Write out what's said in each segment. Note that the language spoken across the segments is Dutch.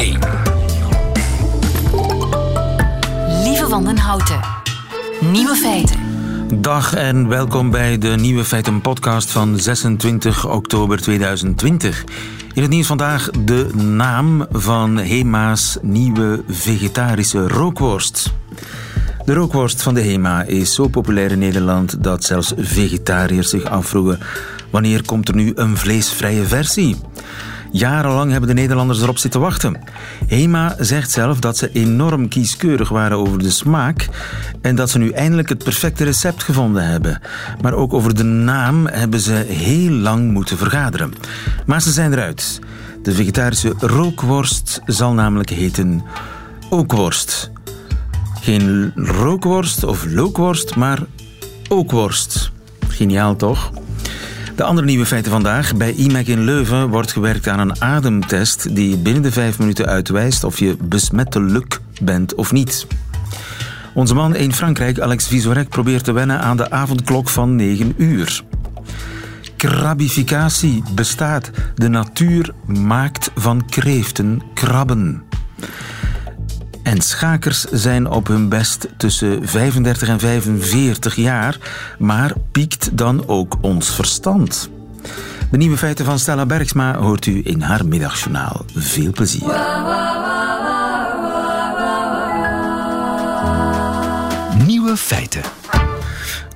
1. Lieve Wandenhouten. Nieuwe feiten. Dag en welkom bij de Nieuwe Feiten podcast van 26 oktober 2020. In het nieuws vandaag de naam van Hema's nieuwe vegetarische rookworst. De rookworst van de Hema is zo populair in Nederland dat zelfs vegetariërs zich afvroegen wanneer komt er nu een vleesvrije versie. Jarenlang hebben de Nederlanders erop zitten wachten. Hema zegt zelf dat ze enorm kieskeurig waren over de smaak en dat ze nu eindelijk het perfecte recept gevonden hebben. Maar ook over de naam hebben ze heel lang moeten vergaderen. Maar ze zijn eruit. De vegetarische rookworst zal namelijk heten Ookworst. Geen rookworst of lookworst, maar ookworst. Geniaal toch? De andere nieuwe feiten vandaag. Bij IMEC in Leuven wordt gewerkt aan een ademtest die binnen de vijf minuten uitwijst of je besmettelijk bent of niet. Onze man in Frankrijk, Alex Visorek, probeert te wennen aan de avondklok van 9 uur. Krabificatie bestaat. De natuur maakt van kreeften krabben. En schakers zijn op hun best tussen 35 en 45 jaar, maar piekt dan ook ons verstand. De nieuwe feiten van Stella Bergsma hoort u in haar middagjournaal. Veel plezier. Nieuwe feiten.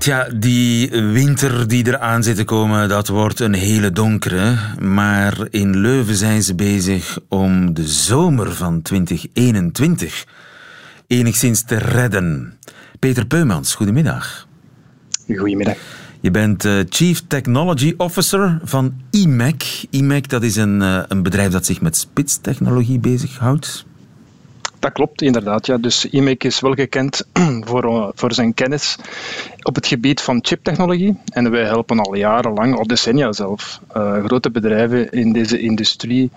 Tja, die winter die eraan zit te komen, dat wordt een hele donkere. Maar in Leuven zijn ze bezig om de zomer van 2021 enigszins te redden. Peter Peumans, goedemiddag. Goedemiddag. Je bent uh, Chief Technology Officer van IMEC. IMEC dat is een, uh, een bedrijf dat zich met spitstechnologie bezighoudt. Dat klopt, inderdaad. Ja. Dus IMEC is wel gekend voor, uh, voor zijn kennis op het gebied van chiptechnologie. En wij helpen al jarenlang, al decennia zelf, grote bedrijven in deze industrie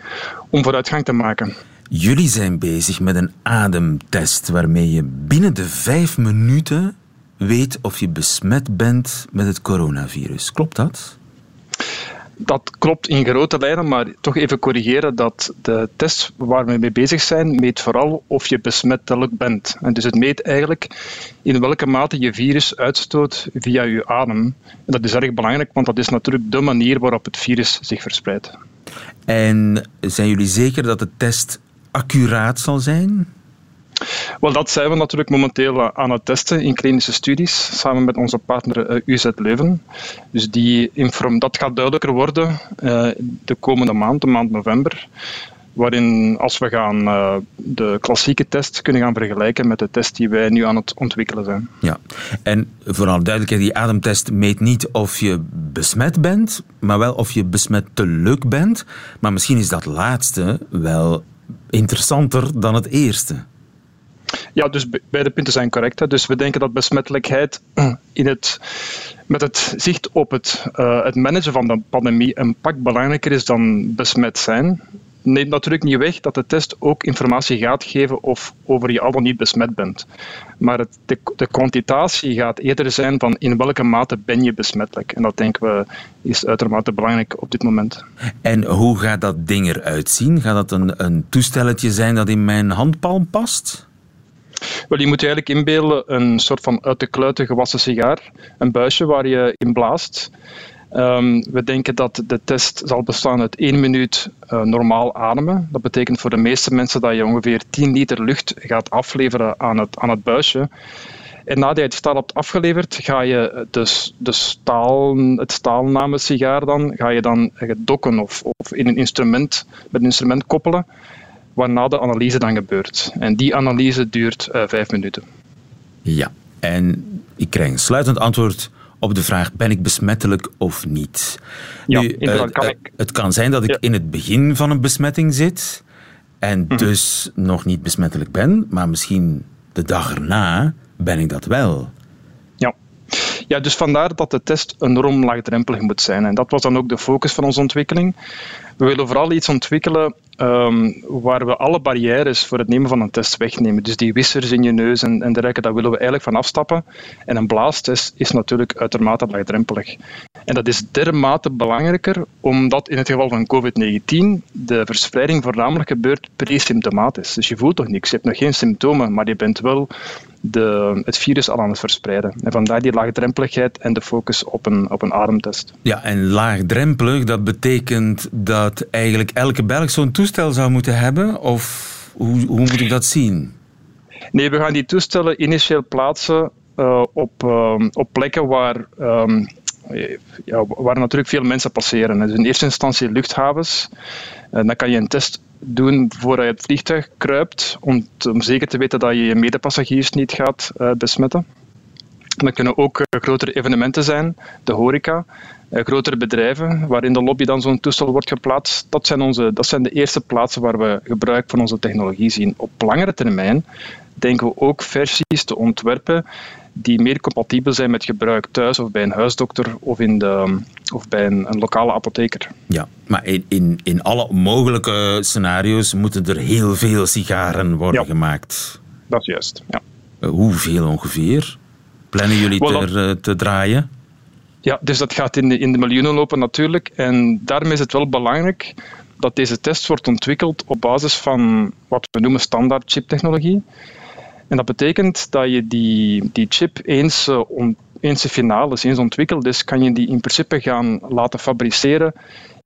om vooruitgang te maken. Jullie zijn bezig met een ademtest waarmee je binnen de vijf minuten weet of je besmet bent met het coronavirus. Klopt dat? Dat klopt in grote lijnen, maar toch even corrigeren dat de test waar we mee bezig zijn, meet vooral of je besmettelijk bent. En dus het meet eigenlijk in welke mate je virus uitstoot via je adem. En dat is erg belangrijk, want dat is natuurlijk de manier waarop het virus zich verspreidt. En zijn jullie zeker dat de test accuraat zal zijn? Wel, dat zijn we natuurlijk momenteel aan het testen in klinische studies, samen met onze partner UZ Leuven. Dus die inform dat gaat duidelijker worden uh, de komende maand, de maand november. Waarin, als we gaan de klassieke test kunnen gaan vergelijken met de test die wij nu aan het ontwikkelen zijn. Ja, en vooral duidelijkheid, die ademtest meet niet of je besmet bent, maar wel of je besmettelijk bent. Maar misschien is dat laatste wel interessanter dan het eerste. Ja, dus beide punten zijn correct. Hè. Dus we denken dat besmettelijkheid in het, met het zicht op het, uh, het managen van de pandemie een pak belangrijker is dan besmet zijn. Neemt natuurlijk niet weg dat de test ook informatie gaat geven of over je al dan niet besmet bent. Maar het, de, de kwantitatie gaat eerder zijn van in welke mate ben je besmettelijk. En dat denken we is uitermate belangrijk op dit moment. En hoe gaat dat ding eruit zien? Gaat dat een, een toestelletje zijn dat in mijn handpalm past? Wel, je moet je eigenlijk inbeelden een soort van uit de kluiten gewassen sigaar. Een buisje waar je in blaast. Um, we denken dat de test zal bestaan uit één minuut uh, normaal ademen. Dat betekent voor de meeste mensen dat je ongeveer 10 liter lucht gaat afleveren aan het, aan het buisje. En nadat je het staal hebt afgeleverd, ga je dus de staal, het staalname sigaar dan, ga je dan dokken of, of in een instrument, met een instrument koppelen waarna de analyse dan gebeurt. En die analyse duurt uh, vijf minuten. Ja, en ik krijg een sluitend antwoord op de vraag: ben ik besmettelijk of niet? Ja, nu, uh, kan uh, ik... Het kan zijn dat ik ja. in het begin van een besmetting zit en mm -hmm. dus nog niet besmettelijk ben, maar misschien de dag erna ben ik dat wel. Ja. Ja, dus vandaar dat de test enorm laagdrempelig moet zijn. En dat was dan ook de focus van onze ontwikkeling. We willen vooral iets ontwikkelen ehm, waar we alle barrières voor het nemen van een test wegnemen. Dus die wissers in je neus en, en dergelijke, daar willen we eigenlijk van afstappen. En een blaastest is natuurlijk uitermate laagdrempelig. En dat is dermate belangrijker, omdat in het geval van COVID-19 de verspreiding voornamelijk gebeurt pre-symptomatisch. Dus je voelt toch niks, je hebt nog geen symptomen, maar je bent wel de, het virus al aan het verspreiden. En vandaar die laagdrempeligheid en de focus op een, op een ademtest. Ja, en laagdrempelig, dat betekent dat eigenlijk elke Belg zo'n toestel zou moeten hebben? Of hoe, hoe moet ik dat zien? Nee, we gaan die toestellen initieel plaatsen uh, op, uh, op plekken waar, um, ja, waar natuurlijk veel mensen passeren. Dus in eerste instantie luchthavens. En dan kan je een test doen voordat je het vliegtuig kruipt, om, om zeker te weten dat je je medepassagiers niet gaat uh, besmetten. Dat kunnen ook grotere evenementen zijn, de horeca, grotere bedrijven, waarin de lobby dan zo'n toestel wordt geplaatst. Dat zijn, onze, dat zijn de eerste plaatsen waar we gebruik van onze technologie zien. Op langere termijn denken we ook versies te ontwerpen die meer compatibel zijn met gebruik thuis of bij een huisdokter of, in de, of bij een, een lokale apotheker. Ja, maar in, in, in alle mogelijke scenario's moeten er heel veel sigaren worden Ja. gemaakt. Dat is juist. Ja. Uh, hoeveel ongeveer? Plannen jullie ter, uh, te draaien? Ja, dus dat gaat in de, in de miljoenen lopen natuurlijk. En daarmee is het wel belangrijk dat deze test wordt ontwikkeld op basis van wat we noemen standaard chiptechnologie. En dat betekent dat je die, die chip eens, uh, on, eens de finale eens ontwikkeld is, kan je die in principe gaan laten fabriceren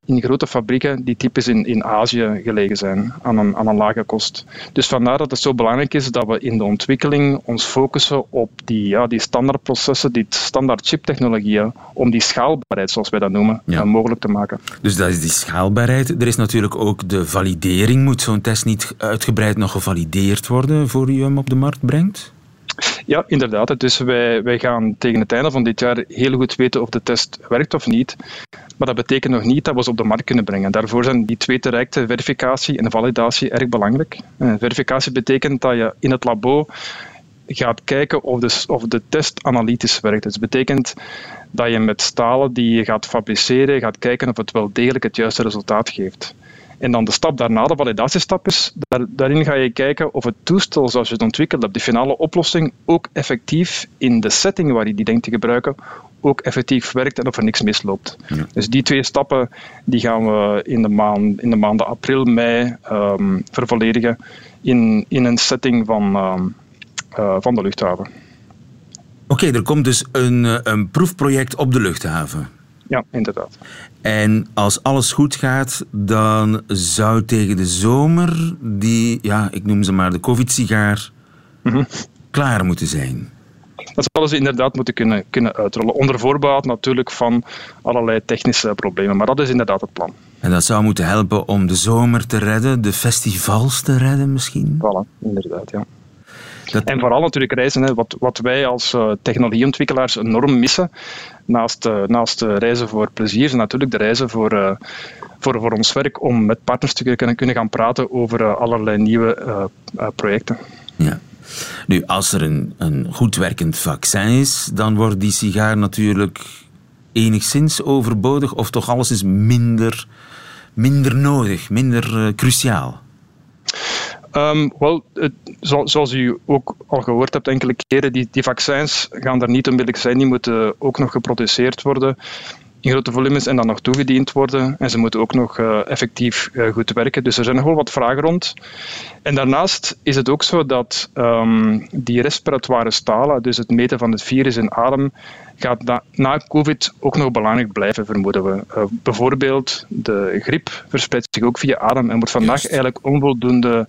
in grote fabrieken die typisch in, in Azië gelegen zijn, aan een, aan een lage kost. Dus vandaar dat het zo belangrijk is dat we in de ontwikkeling ons focussen op die, ja, die standaardprocessen, die standaard chiptechnologieën, om die schaalbaarheid, zoals wij dat noemen, Ja. uh, mogelijk te maken. Dus dat is die schaalbaarheid. Er is natuurlijk ook de validering. Moet zo'n test niet uitgebreid nog gevalideerd worden voor u hem op de markt brengt? Ja, inderdaad. Dus wij, wij gaan tegen het einde van dit jaar heel goed weten of de test werkt of niet. Maar dat betekent nog niet dat we ze op de markt kunnen brengen. Daarvoor zijn die twee trajecten, verificatie en validatie, erg belangrijk. Eh, verificatie betekent dat je in het labo gaat kijken of de, of de test analytisch werkt. Dus dat betekent dat je met stalen die je gaat fabriceren, gaat kijken of het wel degelijk het juiste resultaat geeft. En dan de stap daarna, de validatiestap is, daar, daarin ga je kijken of het toestel zoals je het ontwikkeld hebt, de finale oplossing, ook effectief in de setting waar je die denkt te gebruiken, ook effectief werkt en of er niks misloopt. Ja. Dus die twee stappen die gaan we in de, maand, in de maanden april, mei um, vervolledigen in, in een setting van, um, uh, van de luchthaven. Oké, okay, er komt dus een, een proefproject op de luchthaven. Ja, inderdaad. En als alles goed gaat, dan zou tegen de zomer die, ja, ik noem ze maar de COVID-sigaar, mm -hmm. klaar moeten zijn. Dat zouden ze inderdaad moeten kunnen, kunnen uitrollen. Onder voorbehoud natuurlijk van allerlei technische problemen. Maar dat is inderdaad het plan. En dat zou moeten helpen om de zomer te redden, de festivals te redden misschien? Voilà, inderdaad, ja. Dat... En vooral natuurlijk reizen, hè, wat, wat wij als uh, technologieontwikkelaars enorm missen, naast, uh, naast uh, reizen voor plezier, is natuurlijk de reizen voor, uh, voor, voor ons werk om met partners te kunnen, kunnen gaan praten over allerlei nieuwe projecten. Ja. Nu, als er een, een goed werkend vaccin is, dan wordt die sigaar natuurlijk enigszins overbodig, of toch alles is minder, minder nodig, minder cruciaal. Um, wel, het, zo, zoals u ook al gehoord hebt enkele keren, die, die vaccins gaan er niet onmiddellijk zijn. Die moeten ook nog geproduceerd worden in grote volumes en dan nog toegediend worden. En ze moeten ook nog uh, effectief uh, goed werken. Dus er zijn nog wel wat vragen rond. En daarnaast is het ook zo dat um, die respiratoire stalen, dus het meten van het virus in adem, gaat na, na COVID ook nog belangrijk blijven, vermoeden we. Uh, bijvoorbeeld de griep verspreidt zich ook via adem en wordt vandaag Just. eigenlijk onvoldoende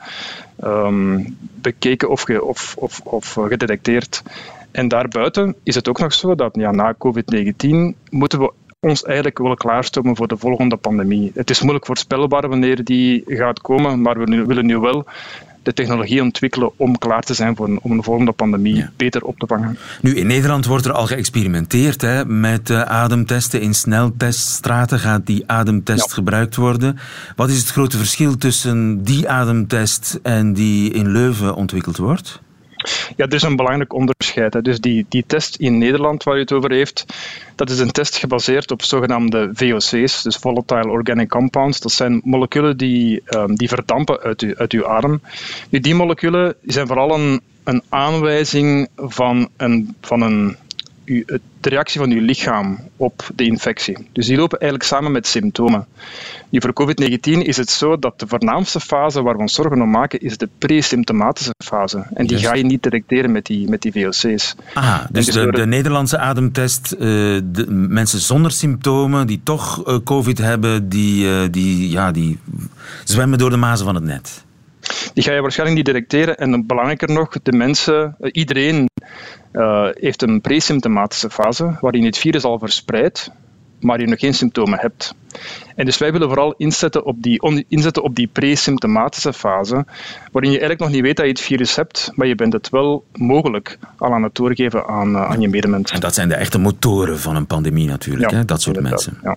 um, bekeken of, ge, of, of, of gedetecteerd. En daarbuiten is het ook nog zo dat ja, na COVID-19 moeten we ons eigenlijk willen klaarstomen voor de volgende pandemie. Het is moeilijk voorspelbaar wanneer die gaat komen, maar we willen nu wel de technologie ontwikkelen om klaar te zijn voor een, om een volgende pandemie ja. beter op te vangen. Nu, in Nederland wordt er al geëxperimenteerd hè, met uh, ademtesten. In snelteststraten gaat die ademtest ja. gebruikt worden. Wat is het grote verschil tussen die ademtest en die in Leuven ontwikkeld wordt? Ja, er is een belangrijk onderscheid. Hè. Dus die, die test in Nederland waar u het over heeft, dat is een test gebaseerd op zogenaamde VOC's, dus volatile organic compounds. Dat zijn moleculen die, um, die verdampen uit, u, uit uw adem. Nu, die moleculen zijn vooral een, een aanwijzing van een, van een de reactie van je lichaam op de infectie. Dus die lopen eigenlijk samen met symptomen. Nu, voor COVID-19 is het zo dat de voornaamste fase waar we ons zorgen om maken, is de pre-symptomatische fase. En die ga je niet detecteren met die, met die VOC's. Ah, dus, dus de, de, Nederlandse ademtest, uh, de mensen zonder symptomen die toch uh, COVID hebben, die, uh, die, ja, die zwemmen door de mazen van het net. Die ga je waarschijnlijk niet detecteren. En belangrijker nog, de mensen, iedereen uh, heeft een presymptomatische fase waarin het virus al verspreidt, maar je nog geen symptomen hebt. En dus wij willen vooral inzetten op die, inzetten op die presymptomatische fase, waarin je eigenlijk nog niet weet dat je het virus hebt, maar je bent het wel mogelijk al aan het doorgeven aan, uh, aan je medemensen. En dat zijn de echte motoren van een pandemie natuurlijk, ja, hè? dat soort mensen. Ja.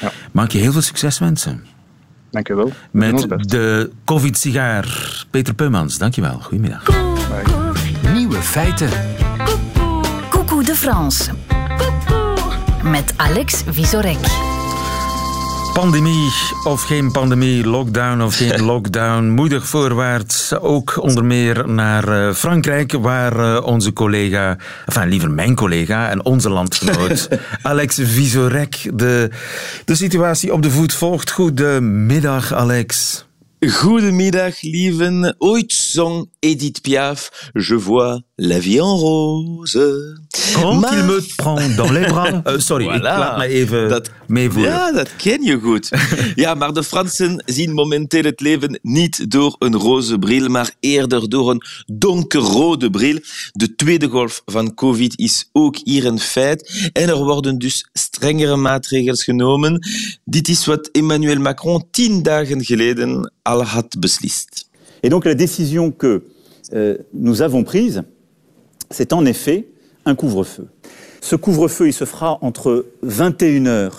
Ja. Maak je heel veel succes wensen. Dank je wel. Met de COVID-sigaar. Peter Peumans, dank je wel. Goedemiddag. Nieuwe feiten. De France. Met Alex Visorek. Pandemie of geen pandemie, lockdown of geen lockdown, moedig voorwaarts. Ook onder meer naar eh, Frankrijk, waar eh, onze collega, enfin liever mijn collega en onze landgenoot Alex Visorek de, de situatie op de voet volgt. Goedemiddag, Alex. Goedemiddag, lieven. Ooit zong Edith Piaf Je vois la vie en rose. Quand maar... il me prend dans les bras. Uh, sorry, voilà. ik laat me even dat, meevoeren. Ja, dat ken je goed. ja, maar de Fransen zien momenteel het leven niet door een roze bril, maar eerder door een donkerrode bril. De tweede golf van COVID is ook hier een feit. En er worden dus strengere maatregelen genomen. Dit is wat Emmanuel Macron tien dagen geleden al had beslist. Et donc la décision que euh, nous avons prise, c'est en effet un couvre-feu. Ce couvre-feu, il se fera entre 21h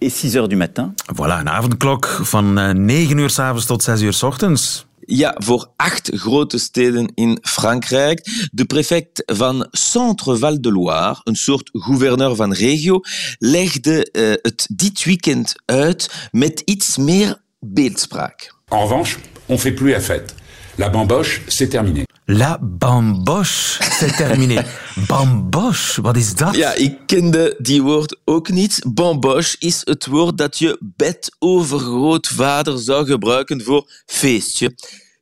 et 6h du matin. Voilà, een avondklok van 9 uur s'avonds tot 6 uur s ochtends. Ja, voor acht grote steden in Frankrijk. De prefect van Centre-Val de Loire, een soort gouverneur van regio, legde uh, het dit weekend uit met iets meer beeldspraak. En revanche, on fait plus la fête. La bamboche, c'est terminé. La bamboche, c'est terminé. bamboche, wat is dat? Ja, ik kende die woord ook niet. Bamboche is het woord dat je bedovergrootvader zou gebruiken voor feestje.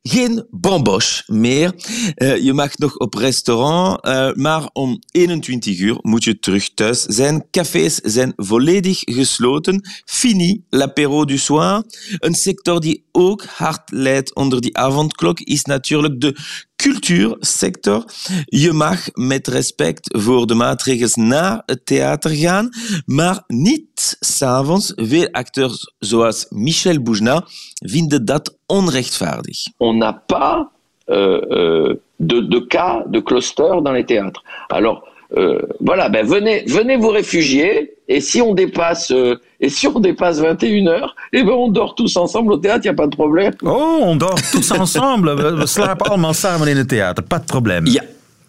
Geen bamboche meer. Uh, je mag nog op restaurant, uh, maar om 21 uur moet je terug thuis zijn. Cafés zijn volledig gesloten. Fini l'apéro du soir. Een sector die ook hard leidt onder die avondklok is natuurlijk de cultuursector. Je mag met respect voor de maatregelen naar het theater gaan, maar niet s'avonds. Veel acteurs zoals Michel Boujna vinden dat onrechtvaardig. On n'a pas euh, euh, de, de cas de cluster dans les théâtres. Alors, euh, voilà, ben venez, venez vous réfugier. Et si on dépasse, euh, et si on dépasse 21 heures, eh ben on dort tous ensemble au théâtre, il n'y a pas de problème. Oh, on dort tous ensemble. we, slapen allemaal samen in het theater, pas de probleem. Ja.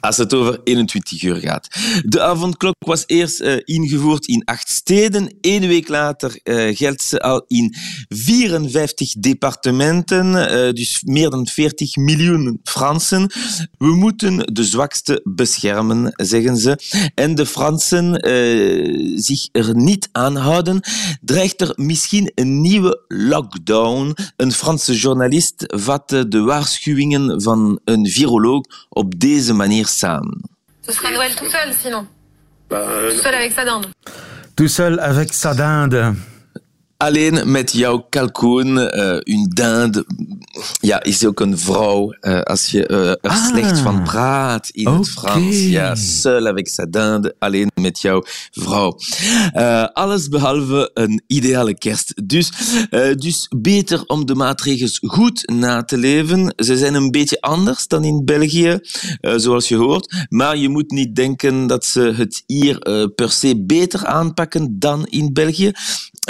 Als het over 21 uur gaat. De avondklok was eerst uh, ingevoerd in acht steden. Eén week later uh, geldt ze al in 54 departementen, uh, dus meer dan 40 miljoen Fransen. We moeten de zwakste beschermen, zeggen ze. En de Fransen zich er niet aan houden, dreigt er misschien een nieuwe lockdown. Een Franse journalist vatte de waarschuwingen van een viroloog op deze manier Ce sera Noël tout seul sinon. Bah, tout seul avec sa dinde. Tout seul avec sa dinde. Alleen met jouw kalkoen, uh, een dinde, ja, is ook een vrouw. Uh, als je uh, er ah, slecht van praat in okay. het Frans. Ja, seul avec sa dinde, alleen met jouw vrouw. alles behalve een ideale kerst. Dus, dus beter om de maatregelen goed na te leven. Ze zijn een beetje anders dan in België, zoals je hoort. Maar je moet niet denken dat ze het hier per se beter aanpakken dan in België.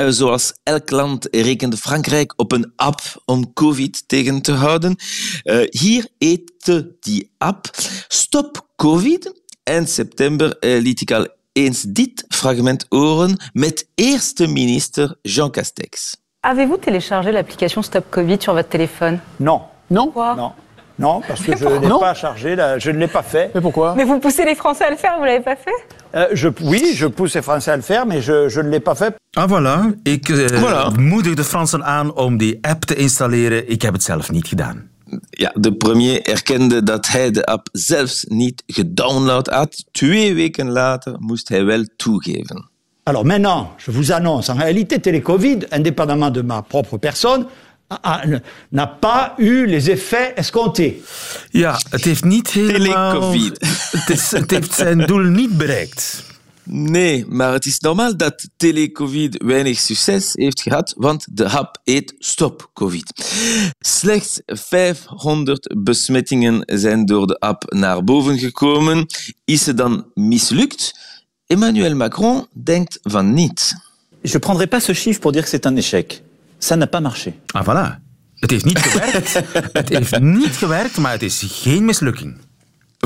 Zoals elk land rekende Frankrijk op een app om COVID tegen te houden. Uh, hier heette die app Stop COVID. Eind september uh, liet ik al eens dit fragment horen met eerste minister Jean Castex. Avez-vous téléchargé l'application Stop Covid sur votre téléphone Non. Non Quoi Non. Non, parce que je n'ai pas chargé, la, je ne l'ai pas fait. Mais pourquoi Mais vous poussez les Français à le faire, vous l'avez pas fait euh, je, Oui, je pousse les Français à le faire, mais je, je ne l'ai pas fait. Ah voilà, ik uh, voilà. moedig de Fransen aan om die app te installeren. Ik heb het zelf niet gedaan. Ja, de premier erkende dat hij de app zelfs niet gedownload had. Twee weken later moest hij wel toegeven. Alors maintenant, je vous annonce, en réalité, Télécovid, indépendamment de ma propre personne, n'a pas eu les effets escomptés. Ja, het heeft niet helemaal... Telecovid. Het, is, het heeft zijn doel niet bereikt. Nee, maar het is normaal dat telecovid weinig succes heeft gehad, want de app heet Stop Covid. Slechts 500 besmettingen zijn door de app naar boven gekomen. Is ze dan mislukt? Emmanuel Macron denkt van niet. Je prendrai pas ce chiffre pour dire que c'est un échec. Ça n'a pas marché. Ah voilà. Het heeft niet gewerkt. het heeft niet gewerkt, maar het is geen mislukking.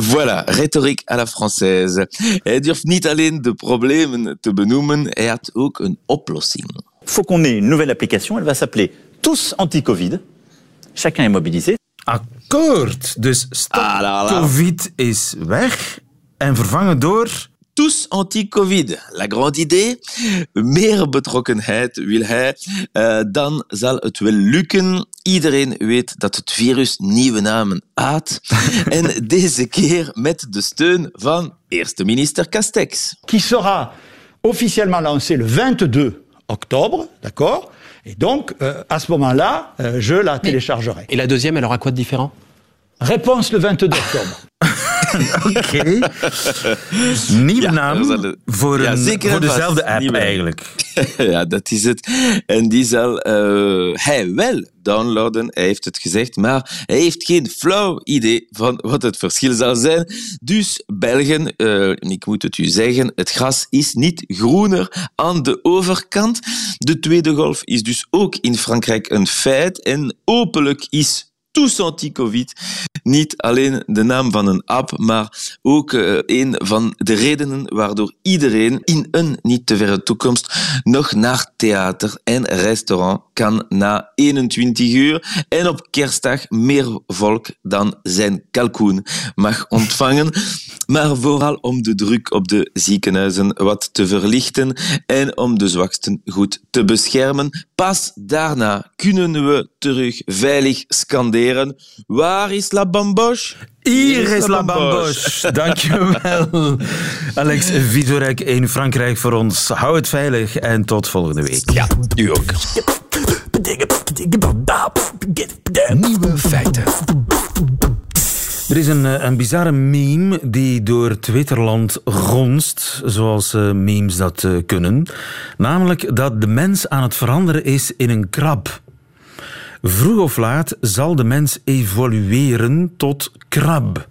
Voilà, retoriek à la française. Hij durft niet alleen de problemen te benoemen, hij had ook een oplossing. Faut qu'on ait une nouvelle application, elle va s'appeler Tous Anti-Covid. Chacun est mobilisé. Akkoord. Dus stop ah. COVID is weg en vervangen door tous anti-Covid. La grande idee, meer betrokkenheid wil hij, uh, dan zal het wel lukken. Iedereen weet dat het virus nieuwe namen had. en deze keer met de steun van eerste minister Castex. Qui sera officiellement lancé le 22 octobre, d'accord? Et donc, euh, à ce moment-là, euh, je la téléchargerai. Et la deuxième, elle aura quoi de différent? Réponse le 22 octobre. Oké. Nieuwe naam voor, ja, een, voor dezelfde app Nieuwe. eigenlijk. ja, dat is het. En die zal uh, hij wel downloaden. Hij heeft het gezegd, maar hij heeft geen flauw idee van wat het verschil zal zijn. Dus Belgen, uh, ik moet het u zeggen, het gras is niet groener aan de overkant. De tweede golf is dus ook in Frankrijk een feit en openlijk is tous anti-COVID. Niet alleen de naam van een app, maar ook uh, een van de redenen waardoor iedereen in een niet te verre toekomst nog naar theater en restaurant kan na 21 uur en op kerstdag meer volk dan zijn kalkoen mag ontvangen, maar vooral om de druk op de ziekenhuizen wat te verlichten en om de zwaksten goed te beschermen. Pas daarna kunnen we terug veilig scanderen. Waar is la bamboche? Hier is la bamboche. Dankjewel, Alex Vizorek in Frankrijk voor ons. Hou het veilig en tot volgende week. Ja, u ook. Nieuwe feiten. Er is een, eh, een bizarre meme die door Twitterland gonst, zoals uh, memes dat uh, kunnen. Namelijk dat de mens aan het veranderen is in een krab. Vroeg of laat zal de mens evolueren tot krab.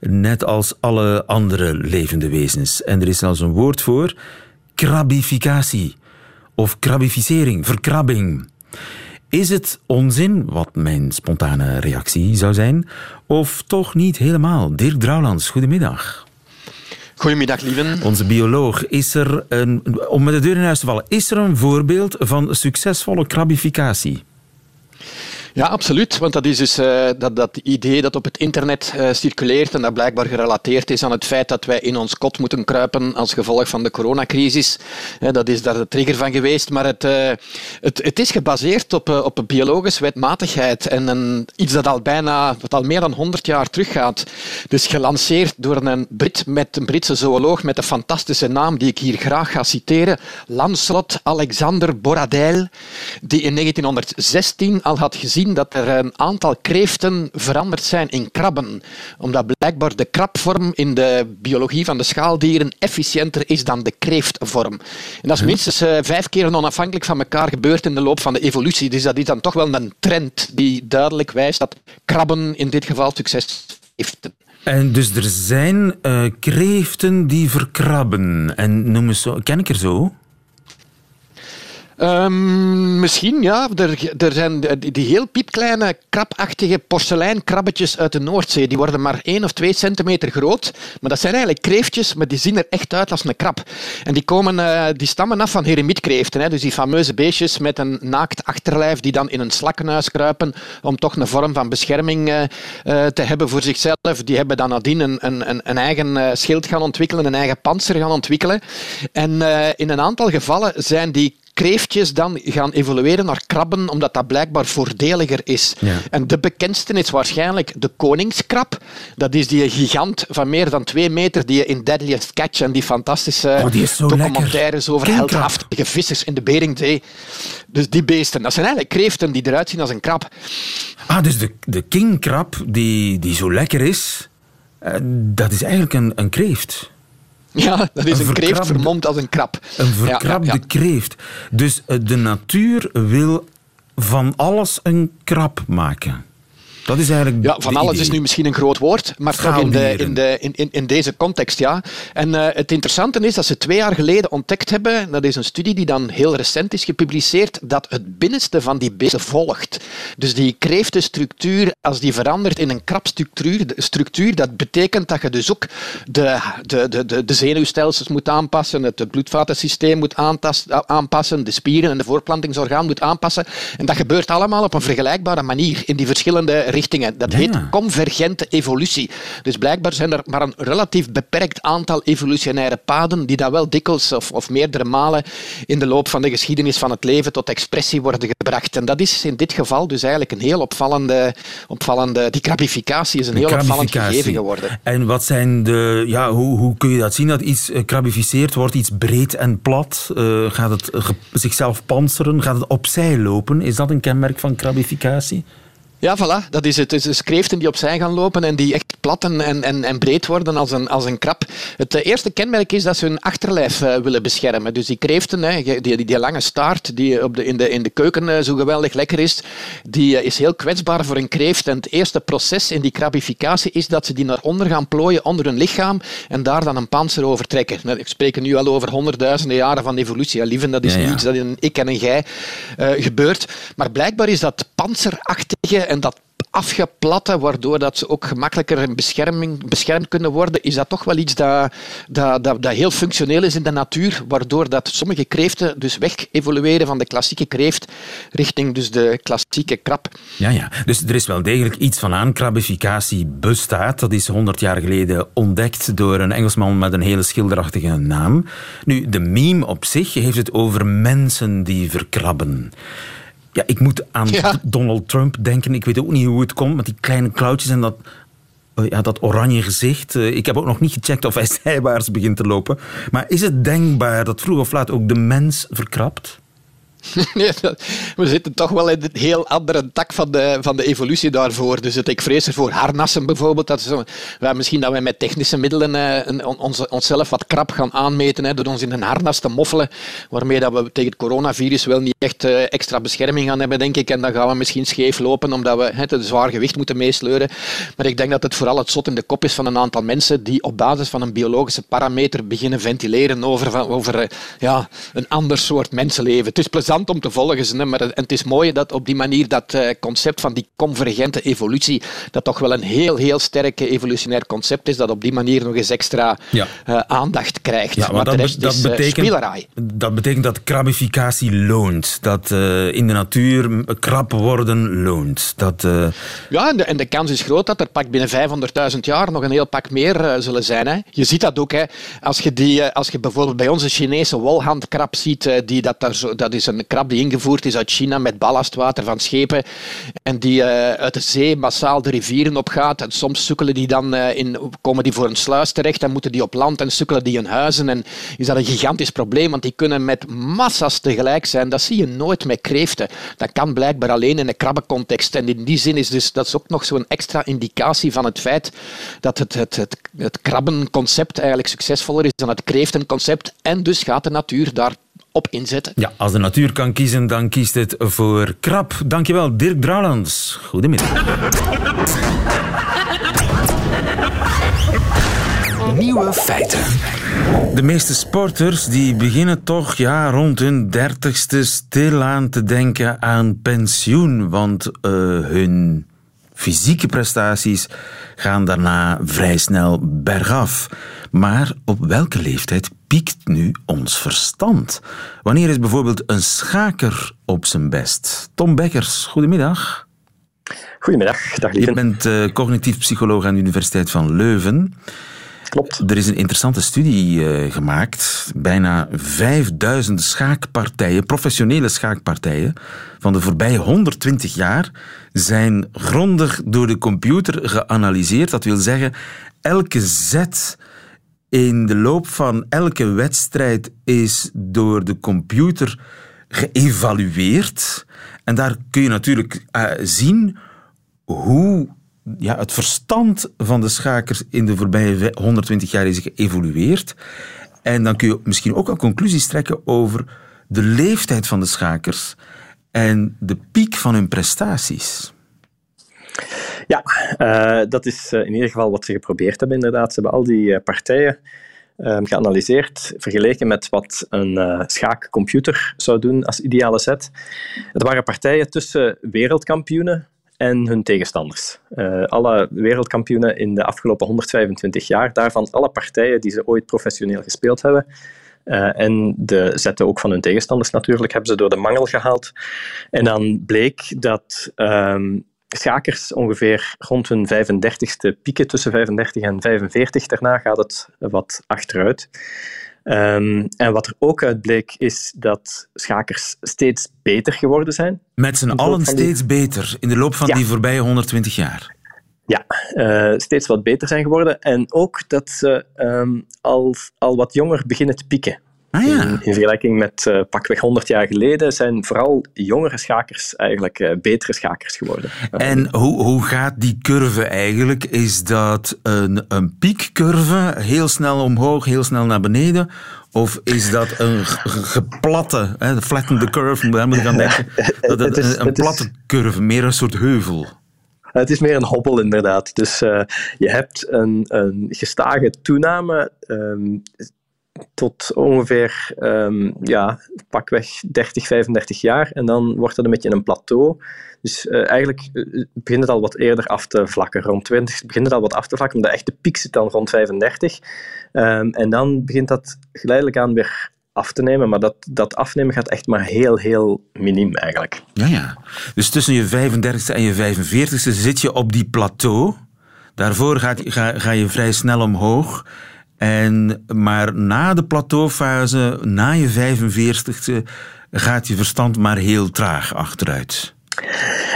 Net als alle andere levende wezens. En er is zelfs een woord voor: krabificatie. Of krabificering, verkrabbing. Is het onzin, wat mijn spontane reactie zou zijn, of toch niet helemaal? Dirk Drouwlands, goedemiddag. Goedemiddag, lieven. Onze bioloog. Is er een, om met de deur in huis te vallen, is er een voorbeeld van succesvolle krabificatie? Ja, absoluut. Want dat is dus uh, dat, dat idee dat op het internet uh, circuleert en dat blijkbaar gerelateerd is aan het feit dat wij in ons kot moeten kruipen als gevolg van de coronacrisis. Uh, dat is daar de trigger van geweest. Maar het, het, het is gebaseerd op, op biologische wetmatigheid en een, iets dat al bijna, wat al meer dan 100 jaar teruggaat. Dus gelanceerd door een Brit met een Britse zooloog met een fantastische naam die ik hier graag ga citeren. Lancelot Alexander Boradel, die in 1916 al had gezien dat er een aantal kreeften veranderd zijn in krabben. Omdat blijkbaar de krabvorm in de biologie van de schaaldieren efficiënter is dan de kreeftvorm. En dat is minstens uh, vijf keer onafhankelijk van elkaar gebeurd in de loop van de evolutie. Dus dat is dan toch wel een trend die duidelijk wijst dat krabben in dit geval succes heeft. En dus er zijn uh, kreeften die verkrabben. En noem eens zo, ken ik er zo? Um, misschien, ja. Er, er zijn die heel piepkleine, krabachtige porseleinkrabbetjes uit de Noordzee. Die worden maar 1 of 2 centimeter groot. Maar dat zijn eigenlijk kreeftjes, maar die zien er echt uit als een krab. En die, komen, uh, die stammen af van heremietkreeften. Hè. Dus die fameuze beestjes met een naakt achterlijf die dan in een slakkenhuis kruipen om toch een vorm van bescherming uh, uh, te hebben voor zichzelf. Die hebben dan nadien een, een, een eigen schild gaan ontwikkelen, een eigen panzer gaan ontwikkelen. En in een aantal gevallen zijn die kreeftjes dan gaan evolueren naar krabben, omdat dat blijkbaar voordeliger is. En de bekendste is waarschijnlijk de koningskrab. Dat is die gigant van meer dan twee meter die je in Deadliest Catch en die fantastische oh, documentaires over heldhaftige vissers in de Beringzee. Dus die beesten, dat zijn eigenlijk kreeften die eruit zien als een krab. Ah, dus de, de kingkrab die, die zo lekker is, uh, dat is eigenlijk een, een kreeft. Ja, dat is een, een kreeft vermomd als een krab. Een verkrabde ja, kreeft. Dus eh, de natuur wil van alles een krab maken. Dat is eigenlijk ja, van alles is nu misschien een groot woord, maar toch in, de, in, de, in, in, deze context, ja. En uh, het interessante is dat ze twee jaar geleden ontdekt hebben, dat is een studie die dan heel recent is gepubliceerd, dat het binnenste van die beesten volgt. Dus die kreeftenstructuur, als die verandert in een krabstructuur, structuur, dat betekent dat je dus ook de, de, de, de, de zenuwstelsels moet aanpassen, het bloedvatensysteem moet aanpassen, de spieren en de voorplantingsorgaan moet aanpassen. En dat gebeurt allemaal op een vergelijkbare manier in die verschillende richtingen. Dat heet convergente evolutie. Dus blijkbaar zijn er maar een relatief beperkt aantal evolutionaire paden die dan wel dikwijls of, of meerdere malen in de loop van de geschiedenis van het leven tot expressie worden gebracht. En dat is in dit geval dus eigenlijk een heel opvallende... opvallende die krabificatie is een heel opvallend gegeven geworden. En wat zijn de... Ja, hoe, hoe kun je dat zien, dat iets eh, krabificeerd wordt, iets breed en plat? Uh, gaat het zichzelf panseren? Gaat het opzij lopen? Is dat een kenmerk van krabificatie? Ja, voilà. Dat is het. Het is kreeften die opzij gaan lopen en die echt plat en, en, en breed worden als een, als een krab. Het eh, eerste kenmerk is dat ze hun achterlijf uh, willen beschermen. Dus die kreeften, hè, die, die, die, lange staart die op de, in, de, in de keuken uh, zo geweldig lekker is, die is heel kwetsbaar voor een kreeft. En het eerste proces in die krabificatie is dat ze die naar onder gaan plooien, onder hun lichaam, en daar dan een panzer over trekken. Nou, ik spreek nu al over honderdduizenden jaren van evolutie. Ja, lieven, dat is ja, ja. iets dat in ik en een jij gebeurt. Maar blijkbaar is dat panzerachtige en dat afgeplatten, waardoor dat ze ook gemakkelijker in bescherming, beschermd kunnen worden, is dat toch wel iets dat, dat, dat, dat heel functioneel is in de natuur, waardoor dat sommige kreeften dus weg evolueren van de klassieke kreeft richting dus de klassieke krab. Ja, ja. Dus er is wel degelijk iets van aan. Krabificatie bestaat. Dat is 100 jaar geleden ontdekt door een Engelsman met een hele schilderachtige naam. Nu, de meme op zich heeft het over mensen die verkrabben. Ja, ik moet aan Donald Trump denken. Ik weet ook niet hoe het komt met die kleine klauwtjes en dat, uh, ja, dat oranje gezicht. Uh, ik heb ook nog niet gecheckt of hij zijwaarts begint te lopen. Maar is het denkbaar dat vroeg of laat ook de mens verkrapt? Nee, we zitten toch wel in een heel andere tak van de, van de evolutie daarvoor. Dus het, ik vrees ervoor harnassen bijvoorbeeld. Dat ja, misschien dat wij met technische middelen eh, ons, onszelf wat krap gaan aanmeten hè, door ons in een harnas te moffelen, waarmee dat we tegen het coronavirus wel niet echt eh, extra bescherming gaan hebben, denk ik. En dan gaan we misschien scheef lopen, omdat we het zwaar gewicht moeten meesleuren. Maar ik denk dat het vooral het zot in de kop is van een aantal mensen die op basis van een biologische parameter beginnen ventileren over, over eh, ja, een ander soort mensenleven. Het is plezant om te volgen. Maar het is mooi dat op die manier dat eh, concept van die convergente evolutie, dat toch wel een heel, heel sterk evolutionair concept is, dat op die manier nog eens extra uh, aandacht krijgt. Ja, maar, dat, dat, is, betekent, dat betekent dat krabificatie loont. Dat uh, in de natuur krab worden loont. Dat, Ja, en de, en de, kans is groot dat er pak binnen 500.000 jaar nog een heel pak meer zullen zijn. Hè. Je ziet dat ook. Hè. Als, je die, als je bijvoorbeeld bij onze Chinese wolhandkrab ziet, die dat, daar zo, dat is een krab die ingevoerd is uit China met ballastwater van schepen en die uh, uit de zee massaal de rivieren opgaat. En soms sukkelen die dan uh, in, komen die voor een sluis terecht en moeten die op land en sukkelen die in huizen. En is dat een gigantisch probleem, want die kunnen met massa's tegelijk zijn. Dat zie je nooit met kreeften. Dat kan blijkbaar alleen in een krabbencontext. En in die zin is dus, dat is ook nog zo'n extra indicatie van het feit dat het, het, het, het krabbenconcept eigenlijk succesvoller is dan het kreeftenconcept. En dus gaat de natuur daar op inzetten. Ja, als de natuur kan kiezen, dan kiest het voor krap. Dankjewel, Dirk Brouwlands. Goedemiddag. Nieuwe feiten. De meeste sporters die beginnen toch ja, rond hun dertigste stilaan te denken aan pensioen. Want uh, hun fysieke prestaties gaan daarna vrij snel bergaf. Maar op welke leeftijd piekt nu ons verstand? Wanneer is bijvoorbeeld een schaker op zijn best? Tom Bekkers, goedemiddag. Goedemiddag, dag lieve. Je bent uh, cognitief psycholoog aan de Universiteit van Leuven. Klopt. Er is een interessante studie uh, gemaakt. Bijna 5000 schaakpartijen, professionele schaakpartijen, van de voorbije 120 jaar zijn grondig door de computer geanalyseerd. Dat wil zeggen, elke zet in de loop van elke wedstrijd is door de computer geëvalueerd. En daar kun je natuurlijk uh, zien hoe ja, het verstand van de schakers in de voorbije 120 jaar is geëvolueerd. En dan kun je misschien ook al conclusies trekken over de leeftijd van de schakers en de piek van hun prestaties. Ja, uh, dat is uh, in ieder geval wat ze geprobeerd hebben inderdaad. Ze hebben al die uh, partijen um, geanalyseerd, vergeleken met wat een schaakcomputer zou doen als ideale set. Het waren partijen tussen wereldkampioenen en hun tegenstanders. Uh, alle wereldkampioenen in de afgelopen 125 jaar, daarvan alle partijen die ze ooit professioneel gespeeld hebben. Uh, en de zetten ook van hun tegenstanders natuurlijk, hebben ze door de mangel gehaald. En dan bleek dat um, schakers ongeveer rond hun 35ste pieken, tussen 35 en 45. Daarna gaat het wat achteruit. Um, en wat er ook uit bleek, is dat schakers steeds beter geworden zijn. Met z'n allen steeds beter in de loop van ja. die voorbije 120 jaar. Ja, uh, steeds wat beter zijn geworden. En ook dat ze um, al, al wat jonger beginnen te pieken. Ah, ja. in, in, vergelijking met uh, pakweg 100 jaar geleden zijn vooral jongere schakers eigenlijk uh, betere schakers geworden. En hoe, hoe gaat die curve eigenlijk? Is dat een, een piekcurve, heel snel omhoog, heel snel naar beneden? Of is dat een geplatte, hè, flatten the curve, daar moet ik aan denken, dat het, een, een platte curve, meer een soort heuvel? Het is meer een hobbel, inderdaad. Dus uh, je hebt een, een gestage toename. Um, tot ongeveer um, ja, pakweg 30, 35 jaar. En dan wordt het een beetje een plateau. Dus uh, eigenlijk begint het al wat eerder af te vlakken. Rond 20 begint het al wat af te vlakken. De echte piek zit dan rond 35. Um, en dan begint dat geleidelijk aan weer af te nemen. Maar dat, dat afnemen gaat echt maar heel, heel miniem eigenlijk. Ja, ja. Dus tussen je 35ste en je 45ste zit je op die plateau. Daarvoor ga, ga je vrij snel omhoog. En, maar na de plateaufase, na je 45ste, gaat je verstand maar heel traag achteruit.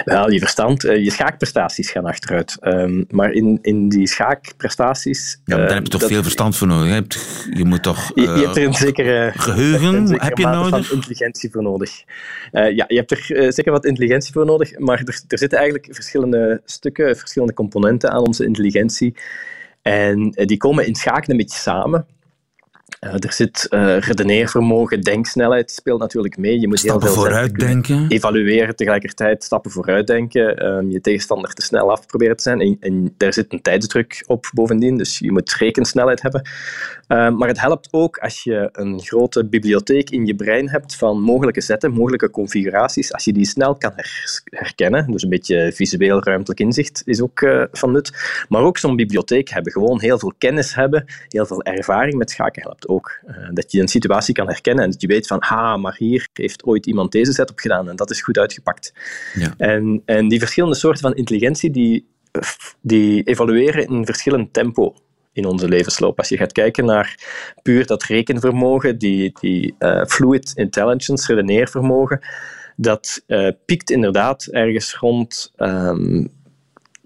Wel, je verstand, je schaakprestaties gaan achteruit. Um, maar in, in die schaakprestaties... Ja, daar heb je toch dat, veel verstand voor nodig. Je, hebt, je moet toch... Je, je, hebt er een zekere... Geheugen een zekere heb je nodig? van intelligentie voor nodig. Uh, ja, je hebt er uh, zeker wat intelligentie voor nodig, maar er, er zitten eigenlijk verschillende stukken, verschillende componenten aan onze intelligentie. En die komen in schaken een beetje samen. Uh, er zit uh, redeneervermogen, denksnelheid speelt natuurlijk mee. Je moet stappen heel veel vooruitdenken. Evalueren tegelijkertijd, stappen vooruitdenken. Um, je tegenstander te snel af proberen te zijn. En, en daar zit een tijdsdruk op bovendien, dus je moet rekensnelheid hebben. Um, maar het helpt ook als je een grote bibliotheek in je brein hebt van mogelijke zetten, mogelijke configuraties. Als je die snel kan her herkennen, dus een beetje visueel ruimtelijk inzicht is ook uh, van nut. Maar ook zo'n bibliotheek hebben, gewoon heel veel kennis hebben, heel veel ervaring met schaken helpt ook. Uh, dat je een situatie kan herkennen en dat je weet van, ha, maar hier heeft ooit iemand deze zet op gedaan en dat is goed uitgepakt. Ja. En, en die verschillende soorten van intelligentie, die, die evolueren in verschillend tempo in onze levensloop. Als je gaat kijken naar puur dat rekenvermogen, die, die uh, fluid intelligence, redeneervermogen, dat uh, piekt inderdaad ergens rond um,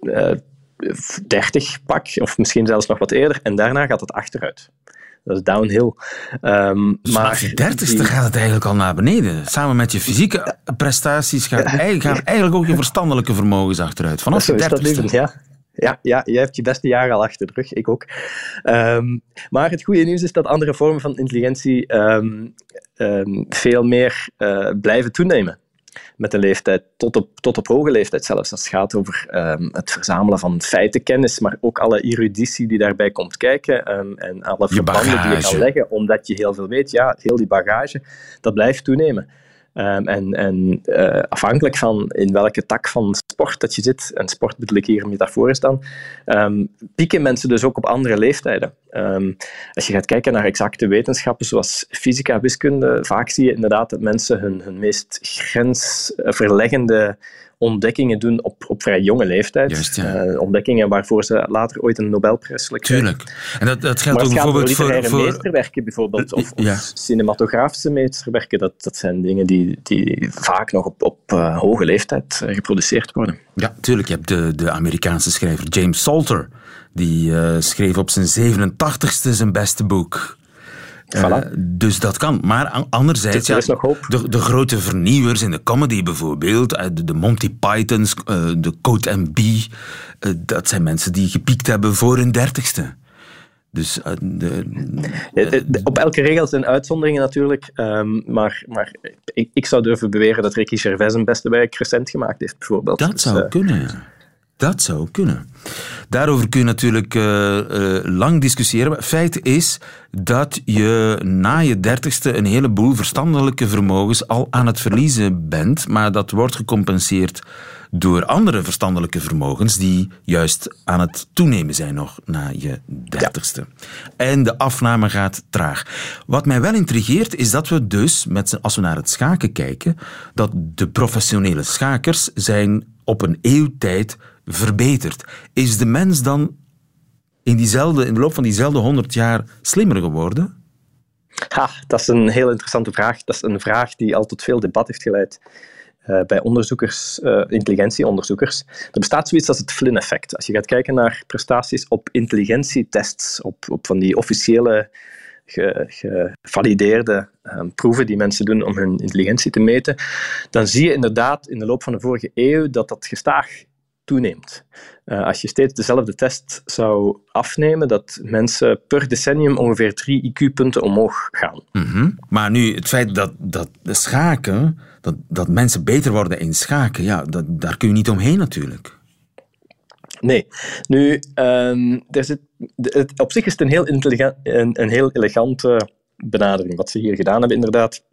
uh, 30 pak, of misschien zelfs nog wat eerder, en daarna gaat het achteruit. Dat is downhill. Um, dus maar je dertigste gaat het eigenlijk al naar beneden. Samen met je fysieke prestaties gaat eigenlijk, gaan eigenlijk ook je verstandelijke vermogens achteruit. Vanaf je dertigste. Ja. Ja, ja, jij hebt je beste jaren al achter de rug, ik ook. Um, maar het goede nieuws is dat andere vormen van intelligentie um, um, veel meer uh, blijven toenemen. Met de leeftijd, tot op, tot op hoge leeftijd zelfs. Als het gaat over ehm, het verzamelen van feitenkennis, maar ook alle eruditie die daarbij komt kijken ehm, en alle verbanden die je kan leggen, omdat je heel veel weet. Ja, heel die bagage, dat blijft toenemen. Ehm, en en uh, afhankelijk van in welke tak van sport dat je zit, en sport bedoel ik hier metaforisch dan, um, pieken mensen dus ook op andere leeftijden. Um, als je gaat kijken naar exacte wetenschappen zoals fysica, wiskunde, vaak zie je inderdaad dat mensen hun, hun meest grensverleggende ontdekkingen doen op, op vrij jonge leeftijd. Juist, ja. uh, ontdekkingen waarvoor ze later ooit een Nobelprijs zullen krijgen. Tuurlijk. En dat, dat geldt ook bijvoorbeeld voor... voor meesterwerken bijvoorbeeld, of, ja. of, cinematografische meesterwerken, dat, dat zijn dingen die, die vaak nog op, op uh, hoge leeftijd geproduceerd worden. Ja, tuurlijk. Je hebt de, de Amerikaanse schrijver James Salter. Die schreef op zijn 87ste zijn beste boek. Uh, dus dat kan. Maar anderzijds, ja, de, de, grote vernieuwers in de comedy bijvoorbeeld, de, de Monty Pythons, de Code MB, uh, dat zijn mensen die gepiekt hebben voor hun dertigste. Dus, de, op elke regel zijn uitzonderingen natuurlijk, um, maar, maar ik, ik, zou durven beweren dat Ricky Gervais een beste werk recent gemaakt heeft, bijvoorbeeld. Dat dus, zou kunnen, ja. Dat zou kunnen. Daarover kun je natuurlijk uh, uh, lang discussiëren. Feit is dat je na je dertigste een heleboel verstandelijke vermogens al aan het verliezen bent, maar dat wordt gecompenseerd door andere verstandelijke vermogens die juist aan het toenemen zijn nog na je dertigste. En de afname gaat traag. Wat mij wel intrigeert is dat we dus, met als we naar het schaken kijken, dat de professionele schakers zijn op een eeuwtijd verbeterd. Is de mens dan in, diezelfde, in de loop van diezelfde honderd jaar slimmer geworden? Ha, dat is een heel interessante vraag. Dat is een vraag die al tot veel debat heeft geleid uh, bij onderzoekers, uh, intelligentieonderzoekers. Er bestaat zoiets als het Flynn-effect. Als je gaat kijken naar prestaties op intelligentietests, op, op van die officiële gevalideerde um, proeven die mensen doen om hun intelligentie te meten, dan zie je inderdaad in de loop van de vorige eeuw dat dat gestaag toeneemt. Uh, als je steeds dezelfde test zou afnemen, dat mensen per decennium ongeveer drie IQ-punten omhoog gaan. Mm -hmm. Maar nu, het feit dat, dat de schaken, dat, dat mensen beter worden in schaken, ja, dat, daar kun je niet omheen natuurlijk. Nee. Nu, um, er zit, het, op zich is het een heel, intelligent, een, een heel elegante benadering, wat ze hier gedaan hebben, inderdaad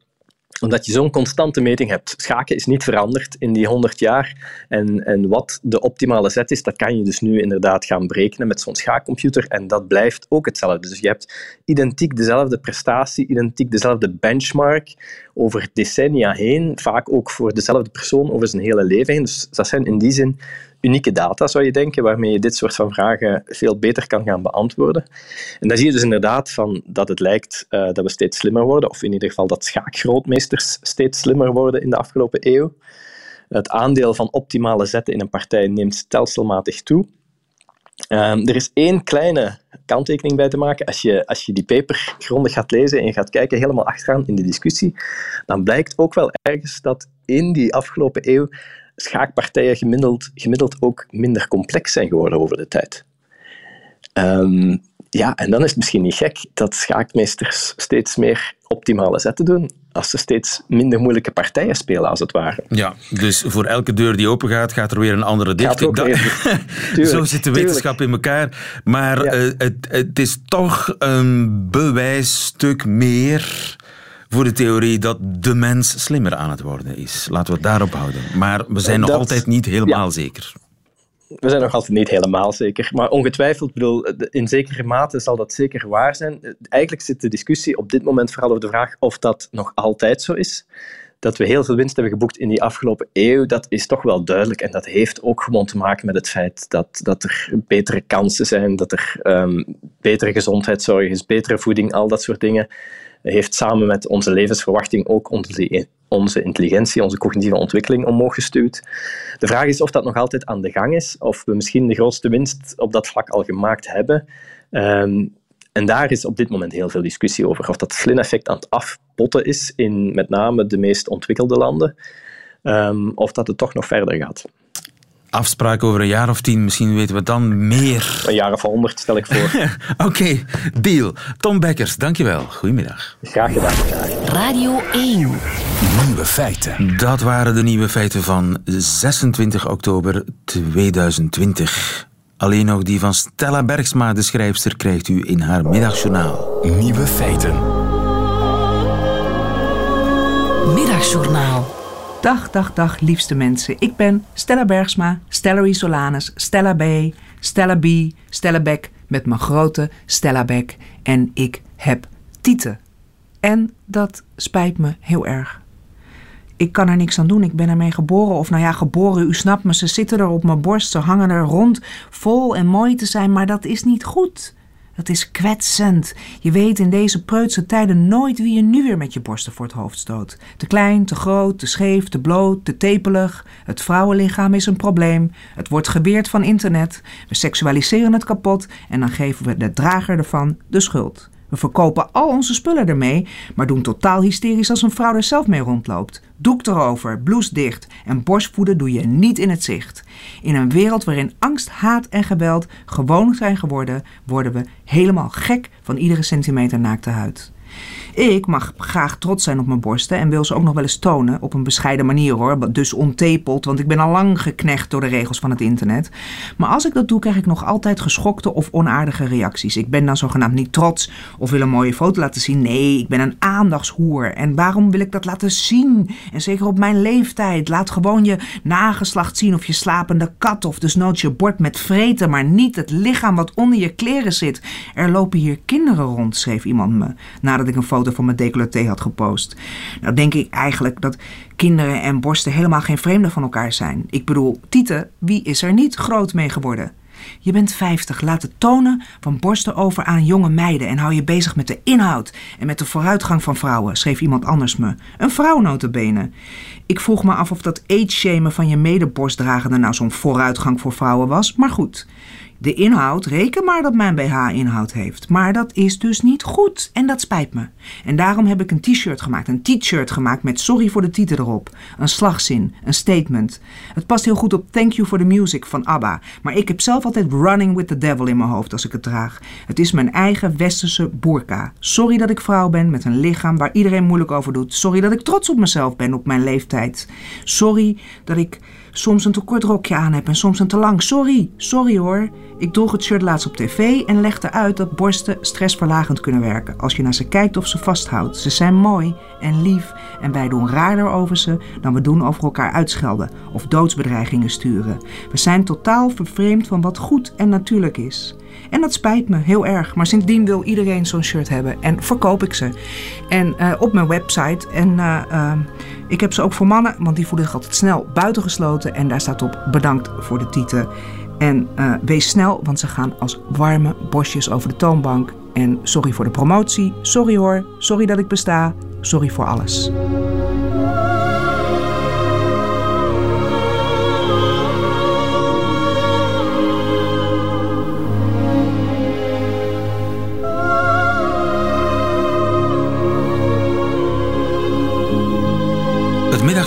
omdat je zo'n constante meting hebt. Schaken is niet veranderd in die 100 jaar. En, en wat de optimale zet is, dat kan je dus nu inderdaad gaan berekenen met zo'n schaakcomputer. En dat blijft ook hetzelfde. Dus je hebt identiek dezelfde prestatie, identiek dezelfde benchmark over decennia heen. Vaak ook voor dezelfde persoon over zijn hele leven heen. Dus dat zijn in die zin unieke data, zou je denken, waarmee je dit soort van vragen veel beter kan gaan beantwoorden. En dan zie je dus inderdaad van dat het lijkt uh, dat we steeds slimmer worden, of in ieder geval dat schaakgrootmeesters steeds slimmer worden in de afgelopen eeuw. Het aandeel van optimale zetten in een partij neemt stelselmatig toe. Um, er is één kleine kanttekening bij te maken. Als je, als je die paper grondig gaat lezen en je gaat kijken helemaal achteraan in de discussie, dan blijkt ook wel ergens dat in die afgelopen eeuw schaakpartijen gemiddeld, gemiddeld ook minder complex zijn geworden over de tijd. Um, ja, en dan is het misschien niet gek dat schaakmeesters steeds meer optimale zetten doen als ze steeds minder moeilijke partijen spelen, als het ware. Ja, dus voor elke deur die open gaat, gaat er weer een andere dicht. Zo zit de wetenschap in elkaar. Maar uh, het, het is toch een bewijsstuk meer voor de theorie dat de mens slimmer aan het worden is. Laten we het daarop houden. Maar we zijn nog altijd niet helemaal zeker. We zijn nog altijd niet helemaal zeker. Maar ongetwijfeld, bedoel, in zekere mate zal dat zeker waar zijn. Eigenlijk zit de discussie op dit moment vooral over de vraag of dat nog altijd zo is. Dat we heel veel winst hebben geboekt in die afgelopen eeuw, dat is toch wel duidelijk. En dat heeft ook gewoon te maken met het feit dat, dat er betere kansen zijn, dat er um, betere gezondheidszorg is, betere voeding, al dat soort dingen heeft samen met onze levensverwachting ook onze, intelligentie, onze cognitieve ontwikkeling omhoog gestuurd. De vraag is of dat nog altijd aan de gang is, of we misschien de grootste winst op dat vlak al gemaakt hebben. Um, en daar is op dit moment heel veel discussie over. Of dat Flynn-effect aan het afpotten is in met name de meest ontwikkelde landen, um, of dat het toch nog verder gaat. Afspraak over een jaar of tien. Misschien weten we dan meer. Een jaar of honderd stel ik voor. Oké, deal. Tom Bekkers, dankjewel. Goedemiddag. Graag gedaan. Radio 1. Nieuwe feiten. Dat waren de nieuwe feiten van 26 oktober 2020. Alleen nog die van Stella Bergsma, de schrijfster, krijgt u in haar middagjournaal. Nieuwe feiten. Middagjournaal. Dag, dag, dag, liefste mensen. Ik ben Stella Bergsma, Stella Isolanus, Stella B, Stella B, Stella Beck met mijn grote Stella Beck. En ik heb tieten. En dat spijt me heel erg. Ik kan er niks aan doen. Ik ben ermee geboren. Of nou ja, geboren, u snapt me. Ze zitten er op mijn borst. Ze hangen er rond. Vol en mooi te zijn. Maar dat is niet goed. Dat is kwetsend. Je weet in deze preutse tijden nooit wie je nu weer met je borsten voor het hoofd stoot. Te klein, te groot, te scheef, te bloot, te tepelig. Het vrouwenlichaam is een probleem. Het wordt geweerd van internet. We seksualiseren het kapot en dan geven we de drager ervan de schuld. We verkopen al onze spullen ermee, maar doen totaal hysterisch als een vrouw er zelf mee rondloopt. Doek erover, blouse dicht en borstvoeden doe je niet in het zicht. In een wereld waarin angst, haat en geweld gewoon zijn geworden, worden we helemaal gek van iedere centimeter naakte huid. Ik mag graag trots zijn op mijn borsten en wil ze ook nog wel eens tonen. Op een bescheiden manier hoor, dus ontepeld, want ik ben al lang geknecht door de regels van het internet. Maar als ik dat doe, krijg ik nog altijd geschokte of onaardige reacties. Ik ben dan zogenaamd niet trots of wil een mooie foto laten zien. Nee, ik ben een aandachtshoer. En waarom wil ik dat laten zien? En zeker op mijn leeftijd. Laat gewoon je nageslacht zien of je slapende kat of desnoods je bord met vreten, maar niet het lichaam wat onder je kleren zit. Er lopen hier kinderen rond, schreef iemand me, nadat ik een foto van mijn decolleté had gepost. Nou denk ik eigenlijk dat kinderen en borsten helemaal geen vreemden van elkaar zijn. Ik bedoel, Tieten, wie is er niet groot mee geworden? Je bent 50, laat het tonen van borsten over aan jonge meiden en hou je bezig met de inhoud en met de vooruitgang van vrouwen, schreef iemand anders me. Een vrouw notabene. Ik vroeg me af of dat age-shamen van je medeborstdragende nou zo'n vooruitgang voor vrouwen was, maar goed. De inhoud, reken maar dat mijn BH inhoud heeft. Maar dat is dus niet goed en dat spijt me. En daarom heb ik een t-shirt gemaakt, een t-shirt gemaakt met sorry voor de titel erop. Een slagzin, een statement. Het past heel goed op Thank You for the Music van ABBA. Maar ik heb zelf altijd Running with the Devil in mijn hoofd als ik het draag. Het is mijn eigen westerse burka. Sorry dat ik vrouw ben met een lichaam waar iedereen moeilijk over doet. Sorry dat ik trots op mezelf ben op mijn leeftijd. Sorry dat ik soms een te kort rokje aan heb en soms een te lang. Sorry, sorry hoor. Ik droeg het shirt laatst op tv en legde uit dat borsten stressverlagend kunnen werken als je naar ze kijkt of ze vasthoudt. Ze zijn mooi en lief en wij doen raarder over ze dan we doen over elkaar uitschelden of doodsbedreigingen sturen. We zijn totaal vervreemd van wat goed en natuurlijk is. En dat spijt me heel erg. Maar sindsdien wil iedereen zo'n shirt hebben. En verkoop ik ze. En uh, op mijn website. En uh, uh, ik heb ze ook voor mannen. Want die voelen zich altijd snel buitengesloten. En daar staat op bedankt voor de titel. En wees snel, want ze gaan als warme bosjes over de toonbank. En sorry voor de promotie. Sorry hoor. Sorry dat ik besta. Sorry voor alles.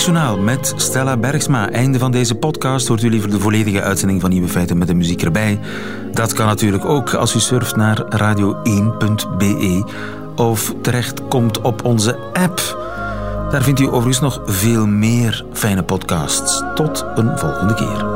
Middagjournaal met Stella Bergsma. Einde van deze podcast. Hoort u liever de volledige uitzending van Nieuwe Feiten met de muziek erbij? Dat kan natuurlijk ook als u surft naar radio1.be of terechtkomt op onze app. Daar vindt u overigens nog veel meer fijne podcasts. Tot een volgende keer.